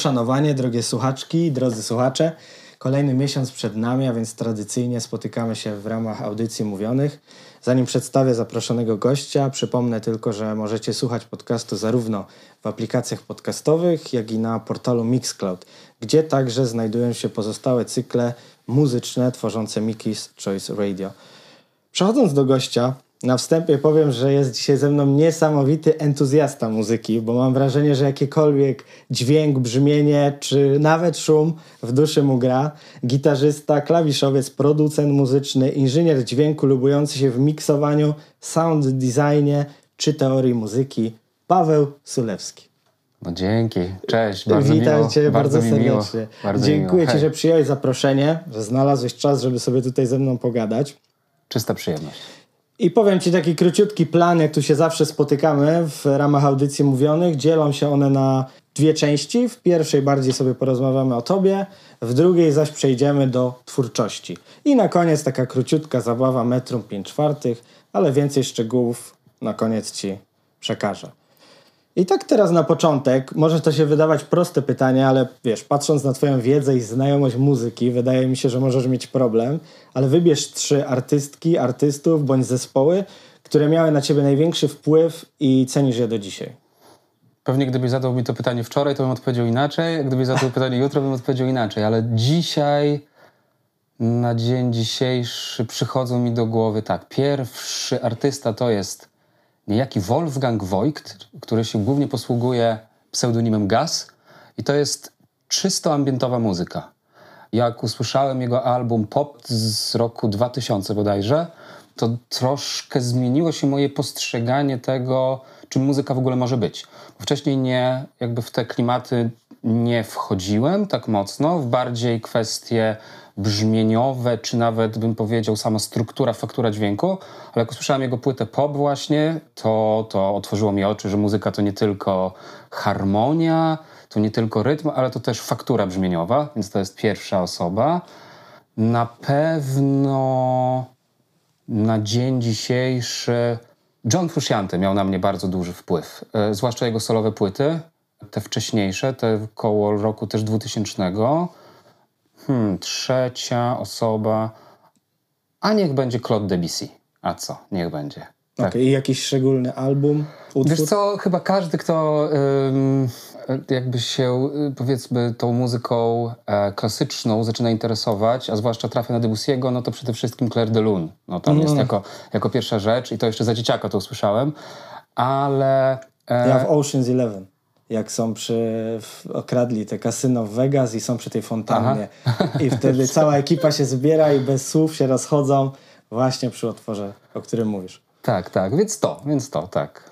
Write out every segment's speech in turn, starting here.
Uszanowanie, drogie słuchaczki, drodzy słuchacze. Kolejny miesiąc przed nami, a więc tradycyjnie spotykamy się w ramach audycji mówionych. Zanim przedstawię zaproszonego gościa, przypomnę tylko, że możecie słuchać podcastu zarówno w aplikacjach podcastowych, jak i na portalu Mixcloud, gdzie także znajdują się pozostałe cykle muzyczne tworzące Mickey's Choice Radio. Przechodząc do gościa, na wstępie powiem, że jest dzisiaj ze mną niesamowity entuzjasta muzyki, bo mam wrażenie, że jakiekolwiek dźwięk, brzmienie czy nawet szum w duszy mu gra. Gitarzysta, klawiszowiec, producent muzyczny, inżynier dźwięku lubujący się w miksowaniu, sound designie czy teorii muzyki, Paweł Sulewski. No dzięki, cześć, bardzo Witam miło. Cię bardzo, miło. serdecznie. Bardzo Dziękuję. Ci, że przyjąłeś zaproszenie, że znalazłeś czas, żeby sobie tutaj ze mną pogadać. Czysta przyjemność. I powiem Ci taki króciutki plan, jak tu się zawsze spotykamy w ramach audycji mówionych. Dzielą się one na dwie części. W pierwszej bardziej sobie porozmawiamy o Tobie, w drugiej zaś przejdziemy do twórczości. I na koniec taka króciutka zabawa metrum 5 czwartych, ale więcej szczegółów na koniec Ci przekażę. I tak teraz na początek, może to się wydawać proste pytanie, ale wiesz, patrząc na Twoją wiedzę i znajomość muzyki, wydaje mi się, że możesz mieć problem, ale wybierz trzy artystki, artystów bądź zespoły, które miały na Ciebie największy wpływ i cenisz je do dzisiaj. Pewnie gdybyś zadał mi to pytanie wczoraj, to bym odpowiedział inaczej, gdybyś zadał pytanie jutro, bym odpowiedział inaczej, ale dzisiaj, na dzień dzisiejszy przychodzą mi do głowy tak, pierwszy artysta to jest niejaki Wolfgang Voigt, który się głównie posługuje pseudonimem Gas i to jest czysto ambientowa muzyka. Jak usłyszałem jego album Pop z roku 2000 bodajże, to troszkę zmieniło się moje postrzeganie tego, czym muzyka w ogóle może być. Wcześniej nie, jakby w te klimaty nie wchodziłem tak mocno, w bardziej kwestie brzmieniowe, czy nawet bym powiedział sama struktura, faktura dźwięku, ale jak usłyszałem jego płytę pop właśnie, to, to otworzyło mi oczy, że muzyka to nie tylko harmonia, to nie tylko rytm, ale to też faktura brzmieniowa, więc to jest pierwsza osoba. Na pewno na dzień dzisiejszy John Frusciante miał na mnie bardzo duży wpływ, e, zwłaszcza jego solowe płyty, te wcześniejsze, te koło roku też 2000. Hmm, trzecia osoba, a niech będzie Claude Debussy. A co? Niech będzie. Tak. Okej, i jakiś szczególny album, utwór? Wiesz co, chyba każdy, kto jakby się y, powiedzmy tą muzyką e, klasyczną zaczyna interesować, a zwłaszcza trafia na Debussy'ego, no to przede wszystkim Claire de Lune. No tam jest jako, jako pierwsza rzecz i to jeszcze za dzieciaka to usłyszałem, ale... E, Ja w Ocean's Eleven. Jak są przy, okradli te kasyno w Vegas i są przy tej fontannie. I wtedy cała ekipa się zbiera i bez słów się rozchodzą właśnie przy otworze, o którym mówisz. Tak, tak, więc to, więc to, tak.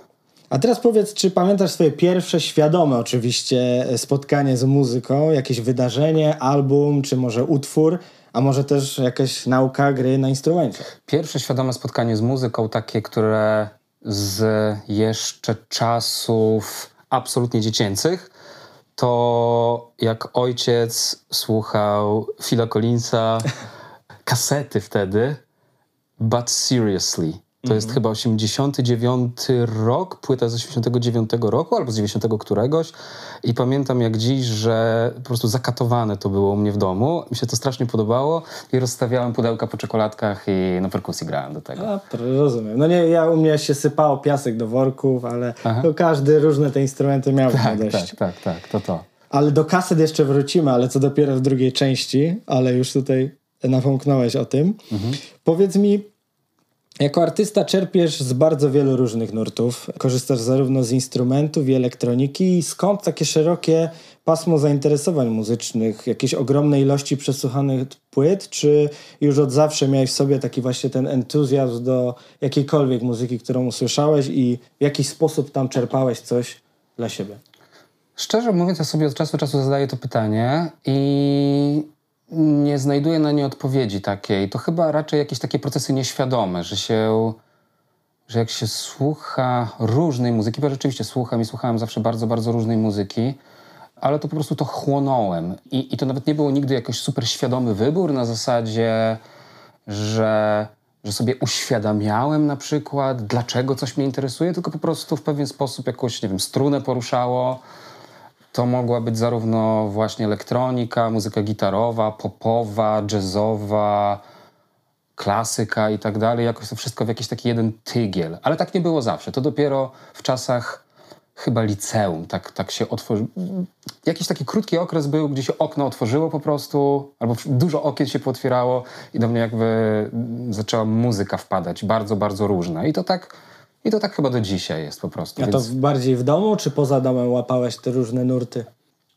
A teraz powiedz, czy pamiętasz swoje pierwsze świadome oczywiście spotkanie z muzyką, jakieś wydarzenie, album, czy może utwór, a może też jakaś nauka gry na instrumencie? Pierwsze świadome spotkanie z muzyką, takie, które z jeszcze czasów absolutnie dziecięcych, to jak ojciec słuchał Phila Collinsa, kasety wtedy, But Seriously. To jest chyba 89 rok, płyta z 89 roku albo z 90 któregoś. I pamiętam jak dziś, że po prostu zakatowane to było u mnie w domu. Mi się to strasznie podobało i rozstawiałem pudełka po czekoladkach i na perkusji grałem do tego. A, rozumiem. No nie, ja u mnie się sypało piasek do worków, ale każdy różne te instrumenty miał Tak, dość. tak, tak, tak, to to. Ale do kaset jeszcze wrócimy, ale co dopiero w drugiej części, ale już tutaj napomknąłeś o tym. Powiedz mi, jako artysta czerpiesz z bardzo wielu różnych nurtów. Korzystasz zarówno z instrumentów i elektroniki. Skąd takie szerokie pasmo zainteresowań muzycznych? Jakieś ogromne ilości przesłuchanych płyt? Czy już od zawsze miałeś w sobie taki właśnie ten entuzjazm do jakiejkolwiek muzyki, którą usłyszałeś i w jakiś sposób tam czerpałeś coś dla siebie? Szczerze mówiąc, ja sobie od czasu do czasu zadaję to pytanie i nie znajduję na nie odpowiedzi takiej. To chyba raczej jakieś takie procesy nieświadome, że się, że jak się słucha różnej muzyki, bo rzeczywiście słucham i słuchałem zawsze bardzo, bardzo różnej muzyki, ale to po prostu to chłonąłem. I, i to nawet nie było nigdy jakoś super świadomy wybór na zasadzie, że, że sobie uświadamiałem na przykład, dlaczego coś mnie interesuje, tylko po prostu w pewien sposób jakąś, nie wiem, strunę poruszało. To mogła być zarówno właśnie elektronika, muzyka gitarowa, popowa, jazzowa, klasyka i tak dalej. Jakoś to wszystko w jakiś taki jeden tygiel. Ale tak nie było zawsze. To dopiero w czasach chyba liceum tak, tak się otworzyło. Jakiś taki krótki okres był, gdzie się okno otworzyło po prostu, albo dużo okien się potwierało i do mnie jakby zaczęła muzyka wpadać, bardzo, bardzo różna. I to tak, i to tak chyba do dzisiaj jest po prostu. A to Więc bardziej w domu, czy poza domem łapałeś te różne nurty?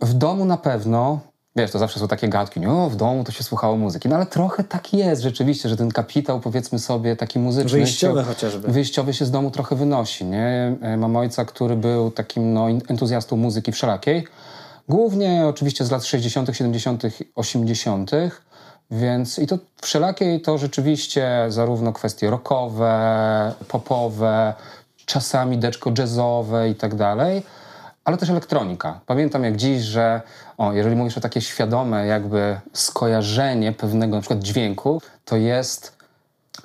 w domu na pewno, wiesz, to zawsze są takie gadki, nie, o, w domu to się słuchało muzyki, no ale trochę tak jest rzeczywiście, że ten kapitał, powiedzmy sobie, taki muzyczny... Wyjściowy się, chociażby. Wyjściowy się z domu trochę wynosi, nie? E, Mam ojca, który był takim no, entuzjastą muzyki wszelakiej, głównie oczywiście z lat 60., 70., 80., więc i to wszelakiej to rzeczywiście zarówno kwestie rockowe, popowe, czasami deczko jazzowe i tak dalej, ale też elektronika. Pamiętam jak dziś, że o, jeżeli mówisz o takie świadome jakby skojarzenie pewnego na przykład dźwięku, to jest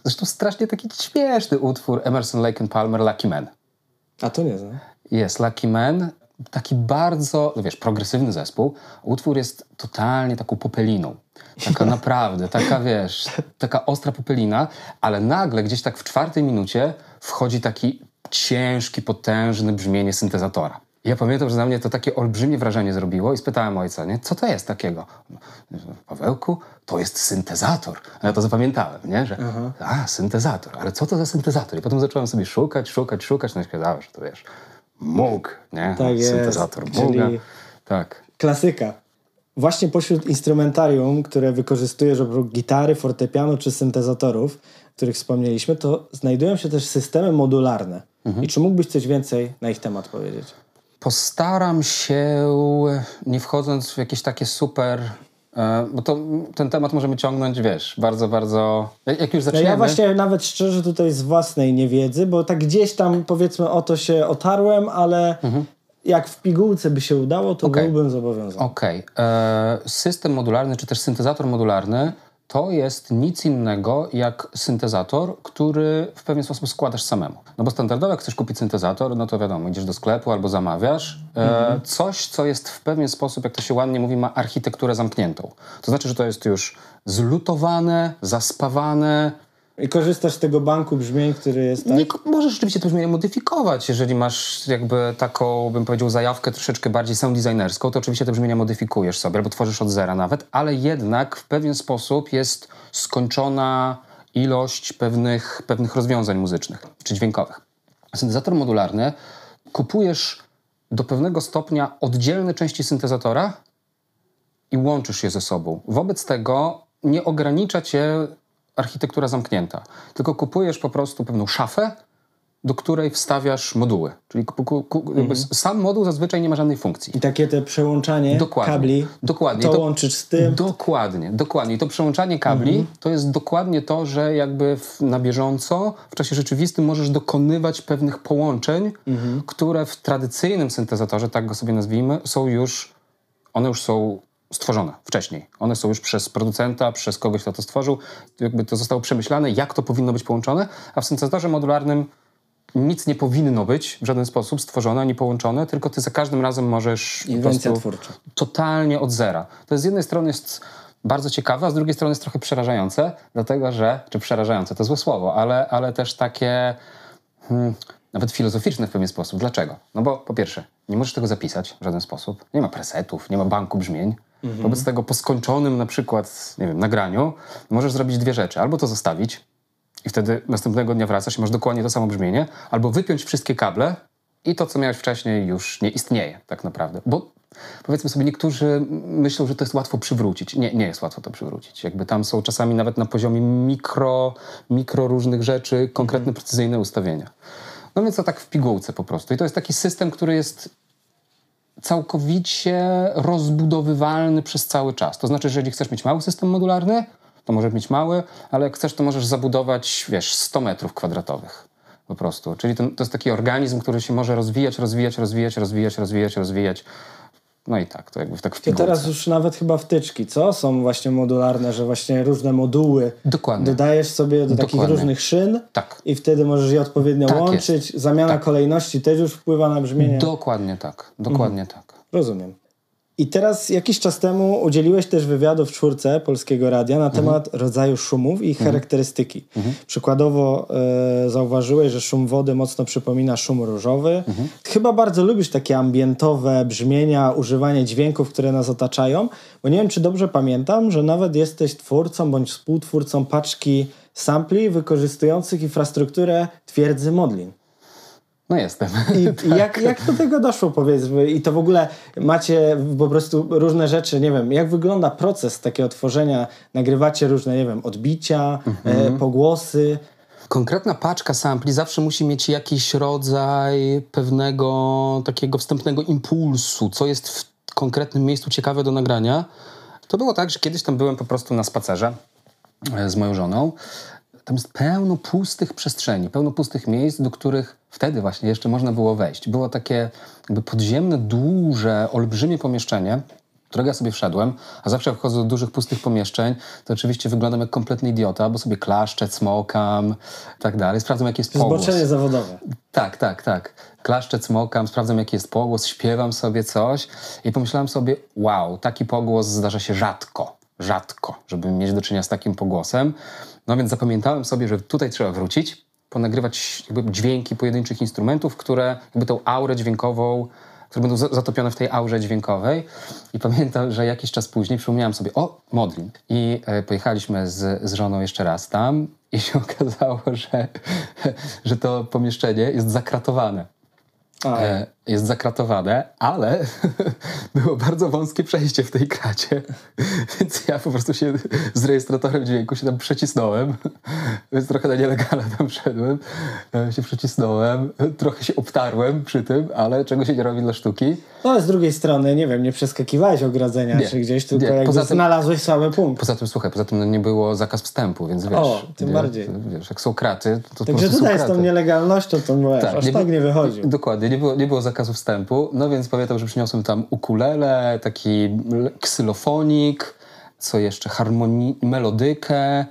zresztą strasznie taki śmieszny utwór Emerson, Lake and Palmer, Lucky Man. A to nie znam. Jest Lucky Man, taki bardzo, no wiesz, progresywny zespół. Utwór jest totalnie taką popeliną. Taka naprawdę, taka wiesz, taka ostra popelina, ale nagle gdzieś tak w czwartej minucie wchodzi taki ciężki, potężny brzmienie syntezatora. Ja pamiętam, że na mnie to takie olbrzymie wrażenie zrobiło i spytałem ojca, nie, co to jest takiego? Pawełku, to jest syntezator. Ja to zapamiętałem, nie? Że a, syntezator, ale co to za syntezator? I potem zacząłem sobie szukać, szukać, szukać, no i że to wiesz, Moog, nie? Tak jest, syntezator czyli- Mooga. Tak. Klasyka. Właśnie pośród instrumentarium, które wykorzystujesz oprócz gitary, fortepianu czy syntezatorów, których wspomnieliśmy, to znajdują się też systemy modularne. I czy mógłbyś coś więcej na ich temat powiedzieć? Postaram się, nie wchodząc w jakieś takie super. E, Bo to, ten temat możemy ciągnąć, wiesz, bardzo, bardzo. Jak już zaczniemy. ja właśnie nawet szczerze tutaj z własnej niewiedzy, bo tak gdzieś tam powiedzmy o to się otarłem, ale jak w pigułce by się udało, to Okej. byłbym zobowiązany. Okej. E, System modularny, czy też syntezator modularny, to jest nic innego jak syntezator, który w pewien sposób składasz samemu. No bo standardowo, jak chcesz kupić syntezator, no to wiadomo, idziesz do sklepu albo zamawiasz. E, Coś, co jest w pewien sposób, jak to się ładnie mówi, ma architekturę zamkniętą. To znaczy, że to jest już zlutowane, zaspawane, I korzystasz z tego banku brzmień, który jest tak? nie, możesz rzeczywiście to brzmienie modyfikować, jeżeli masz jakby taką, bym powiedział, zajawkę troszeczkę bardziej sound designerską, to oczywiście te brzmienia modyfikujesz sobie albo tworzysz od zera nawet, ale jednak w pewien sposób jest skończona ilość pewnych, pewnych rozwiązań muzycznych czy dźwiękowych. Syntezator modularny kupujesz do pewnego stopnia oddzielne części syntezatora i łączysz je ze sobą. Wobec tego nie ogranicza cię architektura zamknięta, tylko kupujesz po prostu pewną szafę, do której wstawiasz moduły. Czyli ku, ku, ku, Mhm. sam moduł zazwyczaj nie ma żadnej funkcji. I takie te przełączanie Dokładnie. kabli, Dokładnie. to, To- łączyć z tym. Dokładnie, dokładnie. I to przełączanie kabli Mhm. to jest dokładnie to, że jakby w, na bieżąco, w czasie rzeczywistym możesz dokonywać pewnych połączeń, Mhm. które w tradycyjnym syntezatorze, tak go sobie nazwijmy, są już, one już są stworzone wcześniej. One są już przez producenta, przez kogoś, kto to stworzył. Jakby to zostało przemyślane, jak to powinno być połączone, a w syntezatorze modularnym nic nie powinno być w żaden sposób stworzone ani połączone, tylko ty za każdym razem możesz po Inwencja prostu twórcza. totalnie od zera. To z jednej strony jest bardzo ciekawe, a z drugiej strony jest trochę przerażające, dlatego że, czy przerażające to złe słowo, ale, ale też takie hmm, nawet filozoficzne w pewien sposób. Dlaczego? No bo po pierwsze, nie możesz tego zapisać w żaden sposób, nie ma presetów, nie ma banku brzmień. Wobec tego po skończonym na przykład, nie wiem, nagraniu możesz zrobić dwie rzeczy. Albo to zostawić i wtedy następnego dnia wracasz i masz dokładnie to samo brzmienie, albo wypiąć wszystkie kable i to, co miałeś wcześniej, już nie istnieje tak naprawdę. Bo powiedzmy sobie, niektórzy myślą, że to jest łatwo przywrócić. Nie, nie jest łatwo to przywrócić. Jakby tam są czasami nawet na poziomie mikro, mikro różnych rzeczy konkretne, precyzyjne ustawienia. No więc to tak w pigułce po prostu. I to jest taki system, który jest całkowicie rozbudowywalny przez cały czas. To znaczy, że jeżeli chcesz mieć mały system modularny, to możesz mieć mały, ale jak chcesz, to możesz zabudować, wiesz, 100 metrów kwadratowych po prostu. Czyli to, to jest taki organizm, który się może rozwijać, rozwijać, rozwijać, rozwijać, rozwijać, rozwijać. No i tak, to jakby w tak w pigułce. teraz już nawet chyba wtyczki, co? Są właśnie modularne, że właśnie różne moduły Dokładnie. dodajesz sobie do takich Dokładnie. różnych szyn Tak. i wtedy możesz je odpowiednio Tak łączyć. Zamiana kolejności też już wpływa na brzmienie. Dokładnie tak, dokładnie tak. Rozumiem. I teraz jakiś czas temu udzieliłeś też wywiadu w czwórce Polskiego Radia na temat rodzaju szumów i ich charakterystyki. Przykładowo e, zauważyłeś, że szum wody mocno przypomina szum różowy. Chyba bardzo lubisz takie ambientowe brzmienia, używanie dźwięków, które nas otaczają, bo nie wiem, czy dobrze pamiętam, że nawet jesteś twórcą bądź współtwórcą paczki sampli wykorzystujących infrastrukturę twierdzy Modlin. No jestem. I, i jak, jak do tego doszło, powiedzmy? I to w ogóle macie po prostu różne rzeczy, nie wiem, jak wygląda proces takiego tworzenia? Nagrywacie różne, nie wiem, odbicia, e, pogłosy. Konkretna paczka sampli zawsze musi mieć jakiś rodzaj pewnego takiego wstępnego impulsu, co jest w konkretnym miejscu ciekawe do nagrania. To było tak, że kiedyś tam byłem po prostu na spacerze e, z moją żoną. Tam jest pełno pustych przestrzeni, pełno pustych miejsc, do których wtedy właśnie jeszcze można było wejść. Było takie jakby podziemne, duże, olbrzymie pomieszczenie, którego ja sobie wszedłem, a zawsze jak wchodzę do dużych, pustych pomieszczeń, to oczywiście wyglądam jak kompletny idiota, bo sobie klaszczę, cmokam i tak dalej. Sprawdzam, jaki jest pogłos. Zboczenie zawodowe. Tak, tak, tak. Klaszczę, cmokam, sprawdzam, jaki jest pogłos, śpiewam sobie coś i pomyślałem sobie, wow, taki pogłos zdarza się rzadko, rzadko, żeby mieć do czynienia z takim pogłosem. No więc zapamiętałem sobie, że tutaj trzeba wrócić, ponagrywać jakby dźwięki pojedynczych instrumentów, które jakby tą aurę dźwiękową, które będą za- zatopione w tej aurze dźwiękowej. I pamiętam, że jakiś czas później przypomniałem sobie, o, Modlin. I e, pojechaliśmy z, z żoną jeszcze raz tam i się okazało, że, że to pomieszczenie jest zakratowane. E, jest zakratowane, ale było bardzo wąskie przejście w tej kracie, więc ja po prostu się z rejestratorem dźwięku się tam przecisnąłem, więc trochę na nielegalne tam szedłem, e, się przecisnąłem, trochę się obtarłem przy tym, ale czego się nie robi dla sztuki. No ale z drugiej strony, nie wiem, nie przeskakiwałeś ogrodzenia Nie. czy gdzieś, tylko Nie. jakby Poza tym- znalazłeś słaby punkt. Poza tym, słuchaj, poza tym nie było zakaz wstępu, więc wiesz... O, tym nie, bardziej. Wiesz, jak są kraty, to Także tutaj z tą nielegalnością to wiesz, aż tak było- nie wychodził. Dokładnie, nie było, nie było zakazu wstępu. No więc pamiętam, że przyniosłem tam ukulele, taki ksylofonik, co jeszcze, harmonii, melodykę.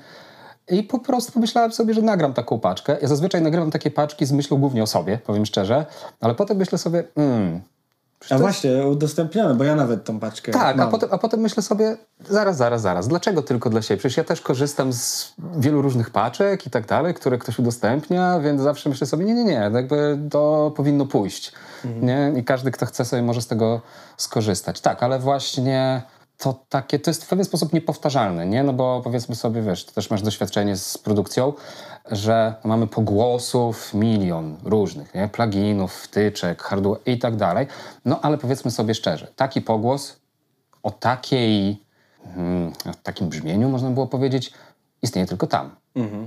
I po prostu pomyślałem sobie, że nagram taką paczkę. Ja zazwyczaj nagrywam takie paczki z myślą głównie o sobie, powiem szczerze, ale potem myślę sobie, mm, A właśnie, udostępnione, bo ja nawet tą paczkę tak, a mam. potem, a potem myślę sobie, zaraz, zaraz, zaraz, dlaczego tylko dla siebie? Przecież ja też korzystam z wielu różnych paczek i tak dalej, które ktoś udostępnia, więc zawsze myślę sobie, nie, nie, nie, jakby to powinno pójść. Nie? I każdy, kto chce sobie może z tego skorzystać. Tak, ale właśnie to takie, to jest w pewien sposób niepowtarzalne, nie? No bo powiedzmy sobie, wiesz, ty też masz doświadczenie z produkcją, że mamy pogłosów milion różnych, nie? Pluginów, wtyczek, hardware i tak dalej. No ale powiedzmy sobie szczerze, taki pogłos o takiej, mm, o takim brzmieniu, można było powiedzieć, istnieje tylko tam.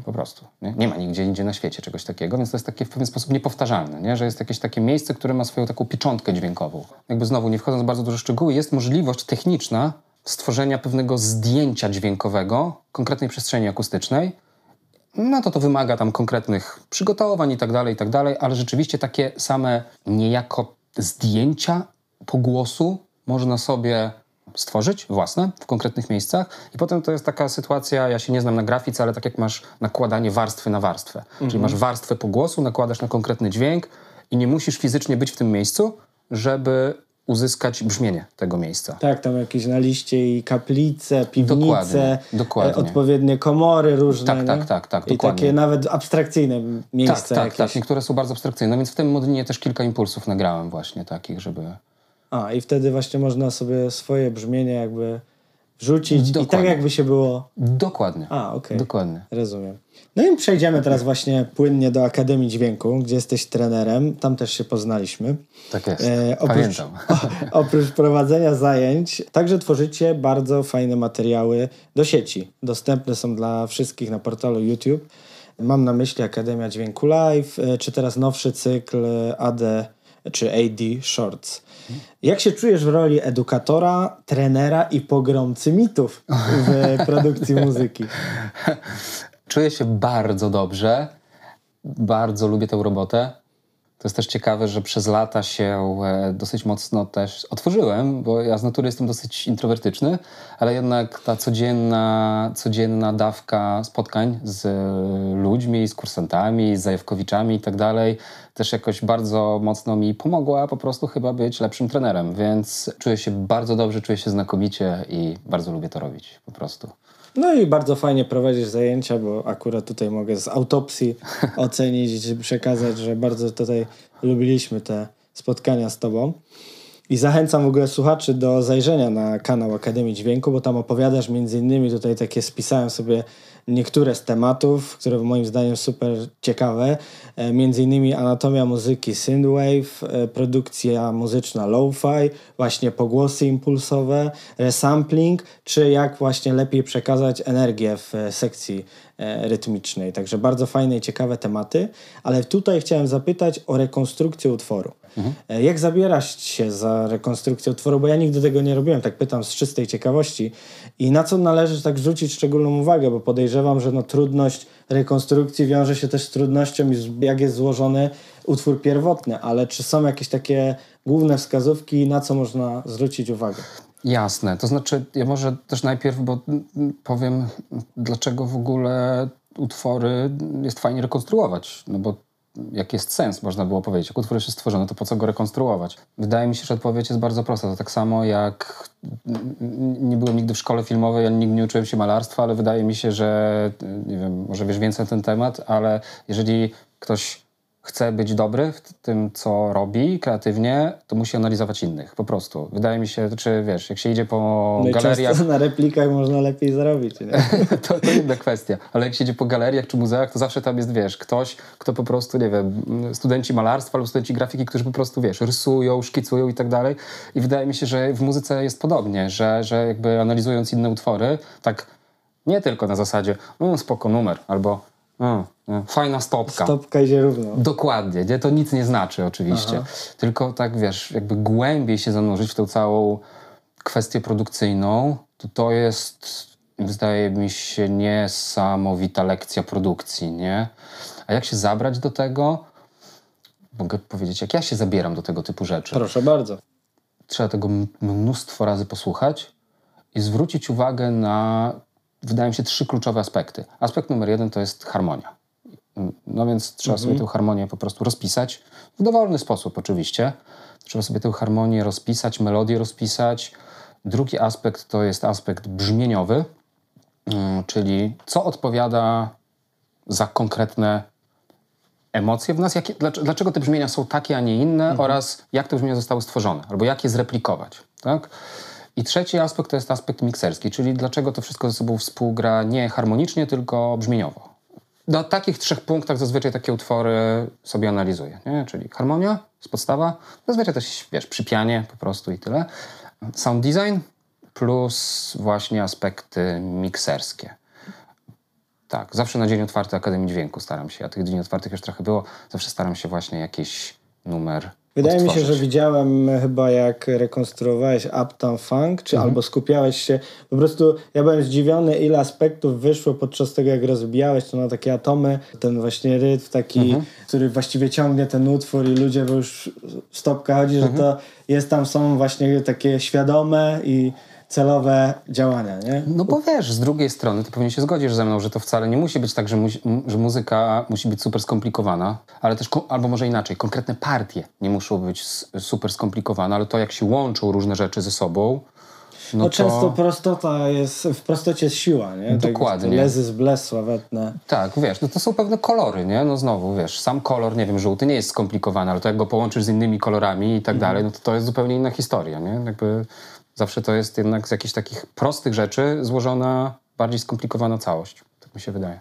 Po prostu. Nie? nie ma nigdzie indziej na świecie czegoś takiego, więc to jest takie w pewien sposób niepowtarzalne, nie? że jest jakieś takie miejsce, które ma swoją taką pieczątkę dźwiękową. Jakby znowu, nie wchodząc w bardzo dużo szczegóły, jest możliwość techniczna stworzenia pewnego zdjęcia dźwiękowego konkretnej przestrzeni akustycznej, no to to wymaga tam konkretnych przygotowań i tak dalej, i tak dalej, ale rzeczywiście takie same niejako zdjęcia pogłosu można sobie stworzyć własne w konkretnych miejscach i potem to jest taka sytuacja, ja się nie znam na grafice, ale tak jak masz nakładanie warstwy na warstwę. Czyli masz warstwę pogłosu, nakładasz na konkretny dźwięk i nie musisz fizycznie być w tym miejscu, żeby uzyskać brzmienie tego miejsca. Tak, tam jakieś na liście i kaplice, piwnice, Dokładnie, dokładnie. e, odpowiednie komory różne. Tak, tak, tak, tak, I dokładnie. takie nawet abstrakcyjne miejsca Tak, tak, jakieś. tak. Niektóre są bardzo abstrakcyjne, więc w tym modlinie też kilka impulsów nagrałem właśnie takich, żeby... A, i wtedy właśnie można sobie swoje brzmienie jakby wrzucić i tak Dokładnie. jakby się było... Dokładnie. A, okej. Dokładnie. Rozumiem. No i przejdziemy teraz właśnie płynnie do Akademii Dźwięku, gdzie jesteś trenerem. Tam też się poznaliśmy. Tak jest. E, oprócz, Pamiętam. O, oprócz prowadzenia zajęć, także tworzycie bardzo fajne materiały do sieci. Dostępne są dla wszystkich na portalu YouTube. Mam na myśli Akademia Dźwięku Live, e, czy teraz nowszy cykl AD czy AD Shorts. Jak się czujesz w roli edukatora, trenera i pogromcy mitów w produkcji muzyki? Czuję się bardzo dobrze. Bardzo lubię tę robotę. To jest też ciekawe, że przez lata się e, dosyć mocno też otworzyłem, bo ja z natury jestem dosyć introwertyczny, ale jednak ta codzienna, codzienna dawka spotkań z ludźmi, z kursantami, z zajawkowiczami i tak dalej, też jakoś bardzo mocno mi pomogła po prostu chyba być lepszym trenerem, więc czuję się bardzo dobrze, czuję się znakomicie i bardzo lubię to robić po prostu. No i bardzo fajnie prowadzisz zajęcia, bo akurat tutaj mogę z autopsji ocenić i przekazać, że bardzo tutaj lubiliśmy te spotkania z Tobą. I zachęcam w ogóle słuchaczy do zajrzenia na kanał Akademii Dźwięku, bo tam opowiadasz między innymi, tutaj takie spisałem sobie niektóre z tematów, które moim zdaniem super ciekawe, e, między innymi anatomia muzyki synthwave, e, produkcja muzyczna lo-fi, właśnie pogłosy impulsowe, resampling, czy jak właśnie lepiej przekazać energię w e, sekcji rytmicznej. Także bardzo fajne i ciekawe tematy, ale tutaj chciałem zapytać o rekonstrukcję utworu. Mhm. Jak zabierasz się za rekonstrukcję utworu? Bo ja nigdy tego nie robiłem, tak pytam z czystej ciekawości. I na co należy tak zwrócić szczególną uwagę, bo podejrzewam, że no, trudność rekonstrukcji wiąże się też z trudnością, jak jest złożony utwór pierwotny, ale czy są jakieś takie główne wskazówki, na co można zwrócić uwagę? Jasne, to znaczy ja może też najpierw, bo powiem, dlaczego w ogóle utwory jest fajnie rekonstruować, no bo jaki jest sens, można było powiedzieć. Jak utwór już jest stworzony, to po co go rekonstruować? Wydaje mi się, że odpowiedź jest bardzo prosta. To tak samo jak nie byłem nigdy w szkole filmowej, ja nigdy nie uczyłem się malarstwa, ale wydaje mi się, że nie wiem, może wiesz więcej na ten temat, ale jeżeli ktoś chce być dobry w tym, co robi kreatywnie, to musi analizować innych, po prostu. Wydaje mi się, czy wiesz, jak się idzie po no galeriach... na replikach można lepiej zarobić, to, to inna kwestia. Ale jak się idzie po galeriach czy muzeach, to zawsze tam jest, wiesz, ktoś, kto po prostu, nie wiem, studenci malarstwa albo studenci grafiki, którzy po prostu, wiesz, rysują, szkicują i tak dalej. I wydaje mi się, że w muzyce jest podobnie, że, że jakby analizując inne utwory, tak nie tylko na zasadzie, no spoko numer, albo a, fajna stopka. Stopka idzie równo. Dokładnie, nie? to nic nie znaczy oczywiście. Aha. Tylko tak wiesz, jakby głębiej się zanurzyć w tą całą kwestię produkcyjną, to to jest, wydaje mi się, niesamowita lekcja produkcji, nie? A jak się zabrać do tego? Mogę powiedzieć, jak ja się zabieram do tego typu rzeczy. Proszę bardzo. Trzeba tego mnóstwo razy posłuchać i zwrócić uwagę na wydają się trzy kluczowe aspekty. Aspekt numer jeden to jest harmonia. No więc trzeba mhm. sobie tę harmonię po prostu rozpisać w dowolny sposób oczywiście. Trzeba sobie tę harmonię rozpisać, melodię rozpisać. Drugi aspekt to jest aspekt brzmieniowy, mm, czyli co odpowiada za konkretne emocje w nas, jakie, dlaczego te brzmienia są takie, a nie inne mhm. oraz jak te brzmienia zostały stworzone, albo jak je zreplikować. Tak? I trzeci aspekt to jest aspekt mikserski, czyli dlaczego to wszystko ze sobą współgra nie harmonicznie, tylko brzmieniowo. Na takich trzech punktach zazwyczaj takie utwory sobie analizuję, nie? czyli harmonia jest podstawa, zazwyczaj też, wiesz, przypianie po prostu i tyle. Sound design plus właśnie aspekty mikserskie. Tak, zawsze na dzień otwarty Akademii Dźwięku staram się, a tych dni otwartych już trochę było, zawsze staram się właśnie jakiś numer Wydaje mi się, że widziałem chyba jak rekonstruowałeś Uptown Funk, czy mhm. albo skupiałeś się. Po prostu ja byłem zdziwiony, ile aspektów wyszło podczas tego, jak rozbijałeś to na takie atomy. Ten właśnie rytm taki, mhm. który właściwie ciągnie ten utwór i ludzie, bo już stopka chodzi, mhm. że to jest tam, są właśnie takie świadome i celowe działania, nie? No bo wiesz, z drugiej strony ty pewnie się zgodzisz ze mną, że to wcale nie musi być tak, że, mu że muzyka musi być super skomplikowana, ale też, albo może inaczej, konkretne partie nie muszą być super skomplikowane, ale to jak się łączą różne rzeczy ze sobą, no, no to... często prostota jest, w prostocie jest siła, nie? Tak Dokładnie. Tak, lezy z bles sławetne. Tak, wiesz, no to są pewne kolory, nie? No znowu, wiesz, sam kolor, nie wiem, żółty nie jest skomplikowany, ale to jak go połączysz z innymi kolorami i tak mhm. dalej, no to to jest zupełnie inna historia, nie? Jakby Zawsze to jest jednak z jakichś takich prostych rzeczy złożona, bardziej skomplikowana całość. Tak mi się wydaje.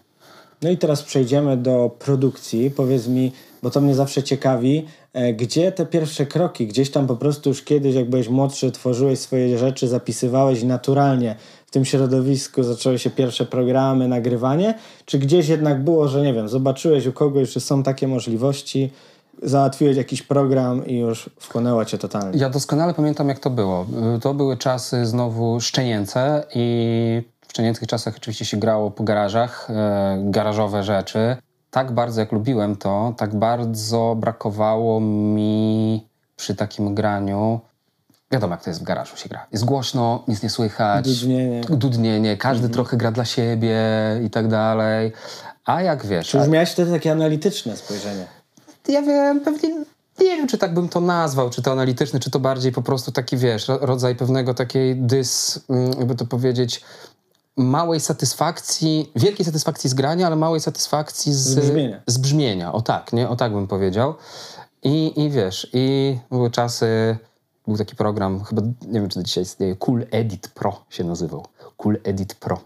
No i teraz przejdziemy do produkcji. Powiedz mi, bo to mnie zawsze ciekawi, e, gdzie te pierwsze kroki? Gdzieś tam po prostu już kiedyś, jak byłeś młodszy, tworzyłeś swoje rzeczy, zapisywałeś naturalnie w tym środowisku zaczęły się pierwsze programy, nagrywanie? Czy gdzieś jednak było, że nie wiem, zobaczyłeś u kogoś, że są takie możliwości, załatwiłeś jakiś program i już wchłonęła cię totalnie. Ja doskonale pamiętam, jak to było. To były czasy znowu szczenięce i w szczenięcych czasach oczywiście się grało po garażach, e, garażowe rzeczy. tak bardzo jak lubiłem to, tak bardzo brakowało mi przy takim graniu. Wiadomo, jak to jest w garażu się gra. Jest głośno, nic nie słychać. Dudnienie. Dudnienie. Każdy trochę gra dla siebie i tak dalej. A jak wiesz... Czy już a- miałeś wtedy takie analityczne spojrzenie? Ja wiem, pewnie nie wiem, czy tak bym to nazwał, czy to analityczny, czy to bardziej po prostu taki, wiesz, ro- rodzaj pewnego takiej dys, mm, jakby to powiedzieć, małej satysfakcji, wielkiej satysfakcji z grania, ale małej satysfakcji z, Z brzmienia. z brzmienia. O tak, nie? O tak bym powiedział. I, I wiesz, i były czasy, był taki program, chyba, nie wiem, czy do dzisiaj istnieje, Cool Edit Pro się nazywał. Cool Edit Pro.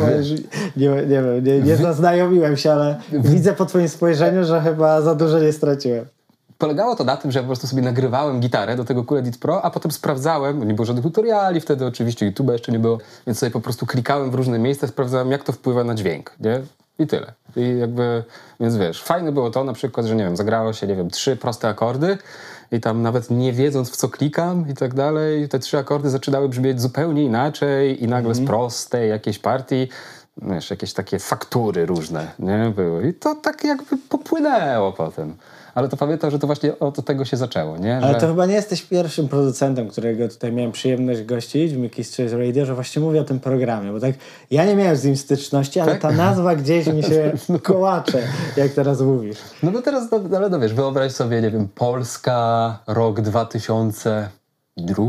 Możesz- Nie, nie wiem, nie, nie zaznajomiłem się, ale widzę po twoim spojrzeniu, że chyba za dużo nie straciłem. Polegało to na tym, że ja po prostu sobie nagrywałem gitarę do tego Cool Edit Pro, a potem sprawdzałem, nie było żadnych tutoriali wtedy oczywiście, YouTube'a jeszcze nie było, więc sobie po prostu klikałem w różne miejsca, sprawdzałem jak to wpływa na dźwięk, nie? I tyle. I jakby, więc wiesz, fajne było to na przykład, że nie wiem, zagrało się, nie wiem, trzy proste akordy i tam nawet nie wiedząc w co klikam i tak dalej, te trzy akordy zaczynały brzmieć zupełnie inaczej i nagle z prostej jakiejś partii wiesz, jakieś takie faktury różne, nie, były. I to tak jakby popłynęło potem. Ale to pamiętam, że to właśnie od tego się zaczęło, nie? Ale Że... to chyba nie jesteś pierwszym producentem, którego tutaj miałem przyjemność gościć w Mickey's Choice Radio, że właśnie mówię o tym programie, bo tak ja nie miałem z nim styczności, ale Tak? ta nazwa gdzieś mi się kołacze, jak teraz mówisz. No bo teraz, no, ale no wiesz, wyobraź sobie, nie wiem, Polska, rok 2002,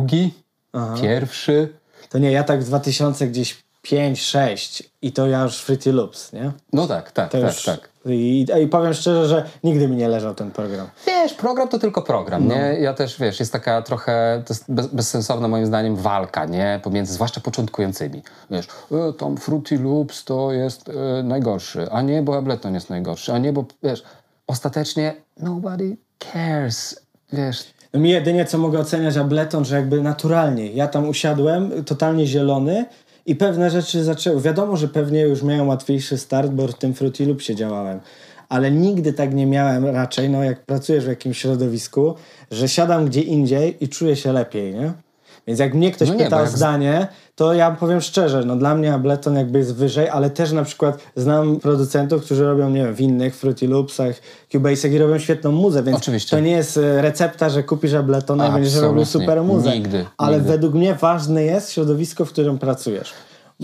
pierwszy. To nie, ja tak w 2000 gdzieś 5, 6 i to ja już Fruity Loops, nie? No tak, tak, To tak, już, tak. I, I powiem szczerze, że nigdy mi nie leżał ten program. Wiesz, program to tylko program, nie? Ja też, wiesz, jest taka trochę, to bez, bezsensowna moim zdaniem walka, nie? Pomiędzy, zwłaszcza początkującymi. Wiesz, e, tam Fruity Loops to jest e, najgorszy, a nie, bo Ableton jest najgorszy, a nie, bo, wiesz, ostatecznie nobody cares, wiesz. No mi jedynie co mogę oceniać Ableton, że jakby naturalnie. Ja tam usiadłem, totalnie zielony i pewne rzeczy zaczęły. Wiadomo, że pewnie już miałem łatwiejszy start, bo w tym Fruity Loopsie działałem. Ale nigdy tak nie miałem raczej, no jak pracujesz w jakimś środowisku, że siadam gdzie indziej i czuję się lepiej, nie? Więc jak mnie ktoś No nie, pyta o jak zdanie, to ja powiem szczerze, no dla mnie Ableton jakby jest wyżej, ale też na przykład znam producentów, którzy robią, nie wiem, w innych Fruity Loopsach, Cubase'ach i robią świetną muzę, więc Oczywiście. to nie jest e, recepta, że kupisz Abletona i będziesz robił super muzę. Nigdy, Ale nigdy. według mnie ważne jest środowisko, w którym pracujesz.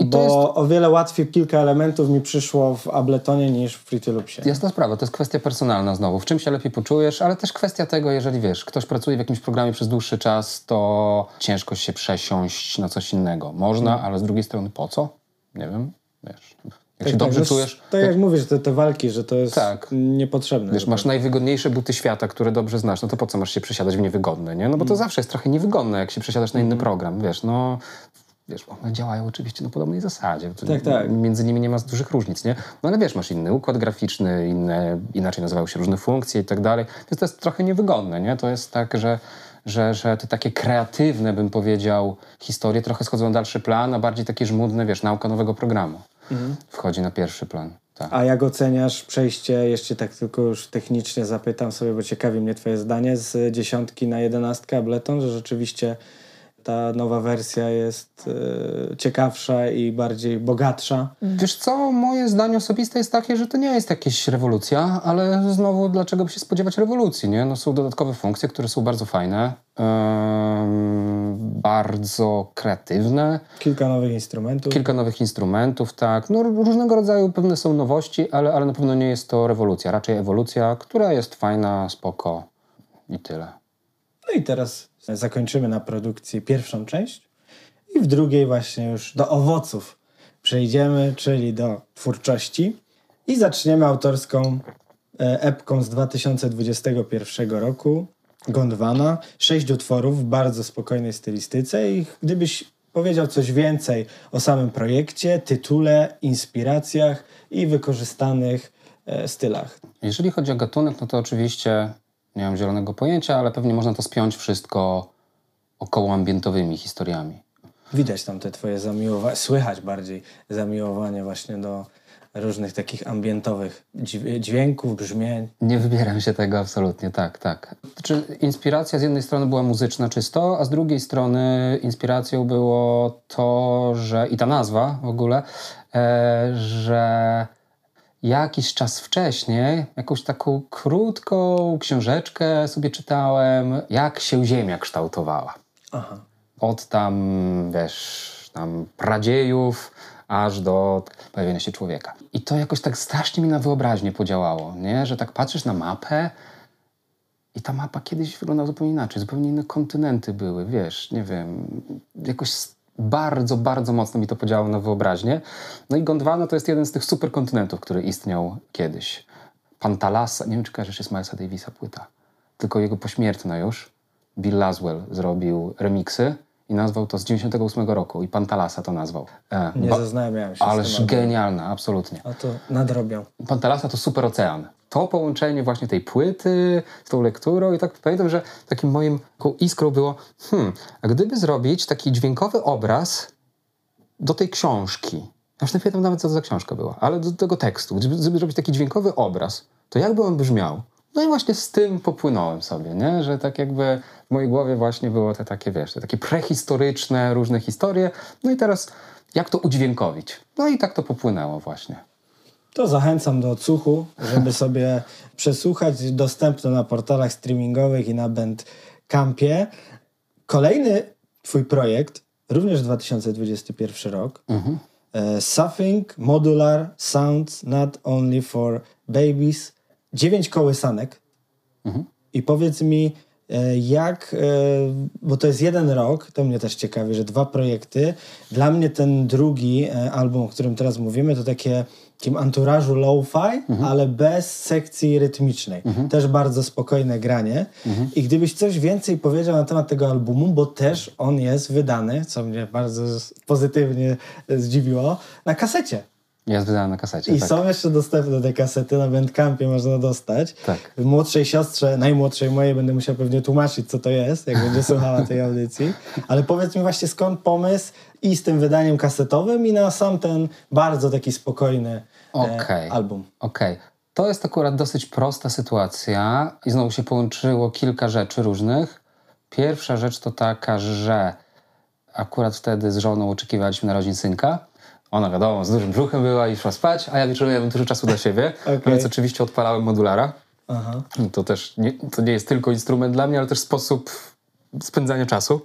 Bo jest- o wiele łatwiej kilka elementów mi przyszło w Abletonie niż w Fruity Loopsie. Jasna sprawa, to jest kwestia personalna znowu. W czym się lepiej poczujesz, ale też kwestia tego, jeżeli wiesz, ktoś pracuje w jakimś programie przez dłuższy czas, to ciężko się przesiąść na coś innego. Można, Mm. ale z drugiej strony po co? Nie wiem, wiesz. Jak się Tak, dobrze tak, czujesz, Tak jak mówisz, te, te walki, że to jest Tak. niepotrzebne. wiesz, masz najwygodniejsze buty świata, które dobrze znasz, no to po co masz się przesiadać w niewygodne, nie? No bo to Mm. zawsze jest trochę niewygodne, jak się przesiadasz na inny program, wiesz, no... Wiesz, one działają oczywiście na podobnej zasadzie. Tak, tak. Między nimi nie ma dużych różnic, nie? No ale wiesz, masz inny układ graficzny, inne, inaczej nazywają się różne funkcje i tak dalej. Więc to jest trochę niewygodne, nie? To jest tak, że, że, że te takie kreatywne, bym powiedział, historie trochę schodzą na dalszy plan, a bardziej takie żmudne, wiesz, nauka nowego programu wchodzi na pierwszy plan. Tak. A jak oceniasz przejście, jeszcze tak tylko już technicznie zapytam sobie, bo ciekawi mnie twoje zdanie, z dziesiątki na jedenastkę Ableton, że rzeczywiście ta nowa wersja jest e, ciekawsza i bardziej bogatsza. Wiesz co, moje zdanie osobiste jest takie, że to nie jest jakaś rewolucja, ale znowu dlaczego by się spodziewać rewolucji, nie? No są dodatkowe funkcje, które są bardzo fajne, bardzo kreatywne, Kilka nowych instrumentów. kilka nowych instrumentów, tak. No różnego rodzaju pewne są nowości, ale, ale na pewno nie jest to rewolucja, raczej ewolucja, która jest fajna, spoko i tyle. No i teraz zakończymy na produkcji pierwszą część i w drugiej właśnie już do owoców przejdziemy, czyli do twórczości i zaczniemy autorską e, epką z 2021 roku Gondwana. Sześć utworów w bardzo spokojnej stylistyce i gdybyś powiedział coś więcej o samym projekcie, tytule, inspiracjach i wykorzystanych e, stylach. Jeżeli chodzi o gatunek, no to oczywiście nie mam zielonego pojęcia, ale pewnie można to spiąć wszystko około ambientowymi historiami. Widać tam te twoje zamiłowanie, słychać bardziej zamiłowanie właśnie do różnych takich ambientowych dźwię- dźwięków, brzmień. Nie wybieram się tego absolutnie, tak, tak. Znaczy, inspiracja z jednej strony była muzyczna czysto, a z drugiej strony inspiracją było to, że i ta nazwa w ogóle, e, że jakiś czas wcześniej jakąś taką krótką książeczkę sobie czytałem, jak się Ziemia kształtowała. Aha. Od tam, wiesz, tam pradziejów aż do pojawienia się człowieka. I to jakoś tak strasznie mi na wyobraźnię podziałało, nie? Że tak patrzysz na mapę i ta mapa kiedyś wyglądała zupełnie inaczej, zupełnie inne kontynenty były, wiesz, nie wiem, jakoś bardzo, bardzo mocno mi to podziałało na wyobraźnię. No i Gondwana to jest jeden z tych superkontynentów, który istniał kiedyś. Pantalasa, nie wiem czy kojarzysz, jest Milesa Davisa płyta, tylko jego pośmiertna już. Bill Laswell zrobił remiksy i nazwał to z 98 roku i Pantalasa to nazwał. E, Nie zaznajomiałem się z Ależ tym. genialna, absolutnie. A to nadrobią. Pantalasa to super ocean. To połączenie właśnie tej płyty z tą lekturą i tak pamiętam, że takim moim iskrą było, hmm, a gdyby zrobić taki dźwiękowy obraz do tej książki, ja już nie pamiętam nawet, co to za książka była, ale do tego tekstu, gdyby, gdyby zrobić taki dźwiękowy obraz, to jakby on brzmiał? No i właśnie z tym popłynąłem sobie, nie? że tak jakby w mojej głowie właśnie było te takie, wiesz, te takie prehistoryczne różne historie, no i teraz jak to udźwiękowić? No i tak to popłynęło właśnie. To zachęcam do odsłuchu, żeby sobie przesłuchać. Dostępne na portalach streamingowych i na Bandcampie. Kolejny twój projekt, również 2021 rok. E, Something Modular Sounds Not Only for Babies. Dziewięć kołysanek. I powiedz mi, e, jak, e, bo to jest jeden rok, to mnie też ciekawi, że dwa projekty. Dla mnie ten drugi e, album, o którym teraz mówimy, to takie takim anturażu lo-fi, ale bez sekcji rytmicznej. Też bardzo spokojne granie. I gdybyś coś więcej powiedział na temat tego albumu, bo też on jest wydany, co mnie bardzo pozytywnie zdziwiło, na kasecie. Jest wydane na kasecie. I tak. są jeszcze dostępne te kasety, na Bandcampie można dostać. Tak. Młodszej siostrze, najmłodszej mojej, będę musiał pewnie tłumaczyć, co to jest, jak będzie słuchała tej audycji. Ale powiedz mi właśnie, skąd pomysł i z tym wydaniem kasetowym i na sam ten bardzo taki spokojny Okej. e, album. Okej. To jest akurat dosyć prosta sytuacja i znowu się połączyło kilka rzeczy różnych. Pierwsza rzecz to taka, że akurat wtedy z żoną oczekiwaliśmy narodzin synka. Ona wiadomo, z dużym brzuchem była i szła spać, a ja wieczorem miałem dużo czasu dla siebie, Okej. więc oczywiście odpalałem modulara. Aha. To też nie, to nie jest tylko instrument dla mnie, ale też sposób spędzania czasu.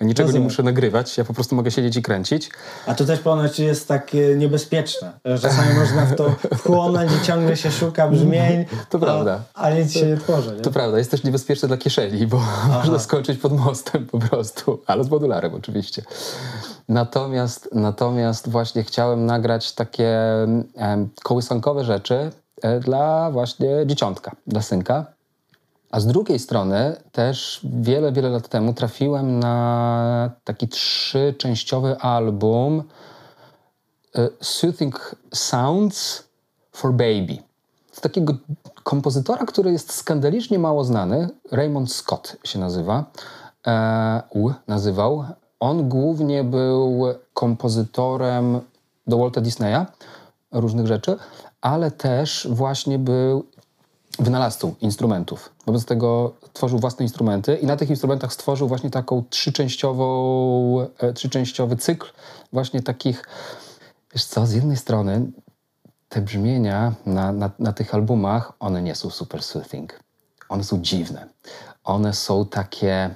Niczego Rozumiem. nie muszę nagrywać, ja po prostu mogę siedzieć i kręcić. A to też ponoć jest takie niebezpieczne, że czasami można w to wchłonąć i ciągle się szuka brzmień, To a, prawda. a nic się nie tworzy. Nie? To prawda, jest też niebezpieczne dla kieszeni, bo można skończyć pod mostem po prostu, ale z modularem oczywiście. Natomiast, natomiast właśnie chciałem nagrać takie kołysankowe rzeczy e, dla właśnie dzieciątka, dla synka. A z drugiej strony też wiele, wiele lat temu trafiłem na taki trzyczęściowy album e, Soothing Sounds for Baby. Z takiego kompozytora, który jest skandalicznie mało znany, Raymond Scott się nazywa, e, nazywał. On głównie był kompozytorem do Walta Disneya, różnych rzeczy, ale też właśnie był wynalazcą instrumentów. Wobec tego tworzył własne instrumenty i na tych instrumentach stworzył właśnie taką trzyczęściową, e, trzyczęściowy cykl właśnie takich, wiesz co, z jednej strony te brzmienia na, na, na tych albumach, one nie są super soothing. One są dziwne. One są takie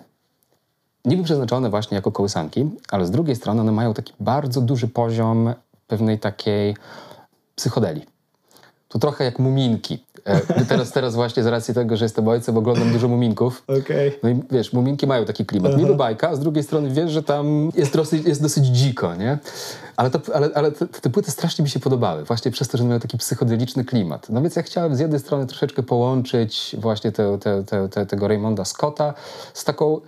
niby przeznaczone właśnie jako kołysanki, ale z drugiej strony one mają taki bardzo duży poziom pewnej takiej psychodelii. To trochę jak muminki. E, teraz, teraz właśnie z racji tego, że jestem ojcem, oglądam dużo muminków. Okej. No i wiesz, muminki mają taki klimat. Niby bajka, a z drugiej strony wiesz, że tam jest dosyć, jest dosyć dziko, nie? Ale, to, ale, ale te, te płyty strasznie mi się podobały, właśnie przez to, że mają taki psychodeliczny klimat. No więc ja chciałem z jednej strony troszeczkę połączyć właśnie te, te, te, te, tego Raymonda Scotta z taką,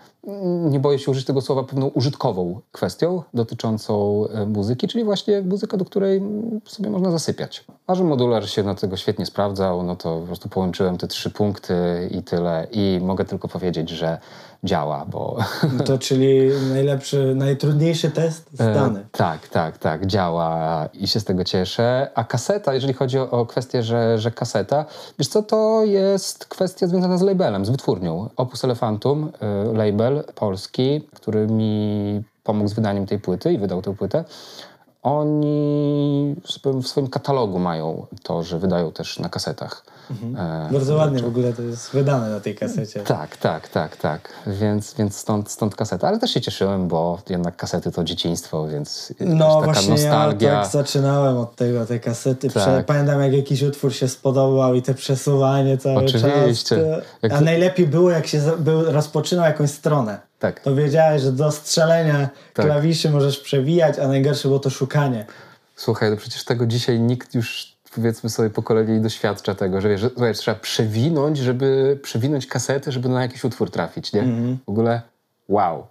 nie boję się użyć tego słowa, pewną użytkową kwestią dotyczącą e, muzyki, czyli właśnie muzyka, do której mm, sobie można zasypiać. A że modular się na tego świetnie sprawdzał, no to po prostu połączyłem te trzy punkty i tyle. I mogę tylko powiedzieć, że działa, bo No To czyli najlepszy, najtrudniejszy test zdany. E, tak, tak, tak, działa i się z tego cieszę. A kaseta, jeżeli chodzi o, o kwestię, że, że kaseta, wiesz co, to jest kwestia związana z labelem, z wytwórnią. Opus Elefantum, y, label polski, który mi pomógł z wydaniem tej płyty i wydał tę płytę. Oni w swoim katalogu mają to, że wydają też na kasetach. Mhm. E, Bardzo ładnie w ogóle to jest wydane na tej kasecie. Tak, tak, tak, tak. Więc, więc stąd, stąd kaseta. Ale też się cieszyłem, bo jednak kasety to dzieciństwo, więc no, taka właśnie nostalgia. Ja tak zaczynałem od tego, tej kasety. Tak. Pamiętam, jak jakiś utwór się spodobał i te przesuwanie cały Oczywiście. czas. A najlepiej było, jak się był, rozpoczynał jakąś stronę. Tak. To wiedziałeś, że do strzelenia tak. klawiszy możesz przewijać, a najgorsze było to szukanie. Słuchaj, to przecież tego dzisiaj nikt już powiedzmy sobie pokolenie doświadcza tego, że wiesz, że, słuchaj, trzeba przewinąć, żeby przewinąć kasety, żeby na jakiś utwór trafić, nie? -hmm. W ogóle wow.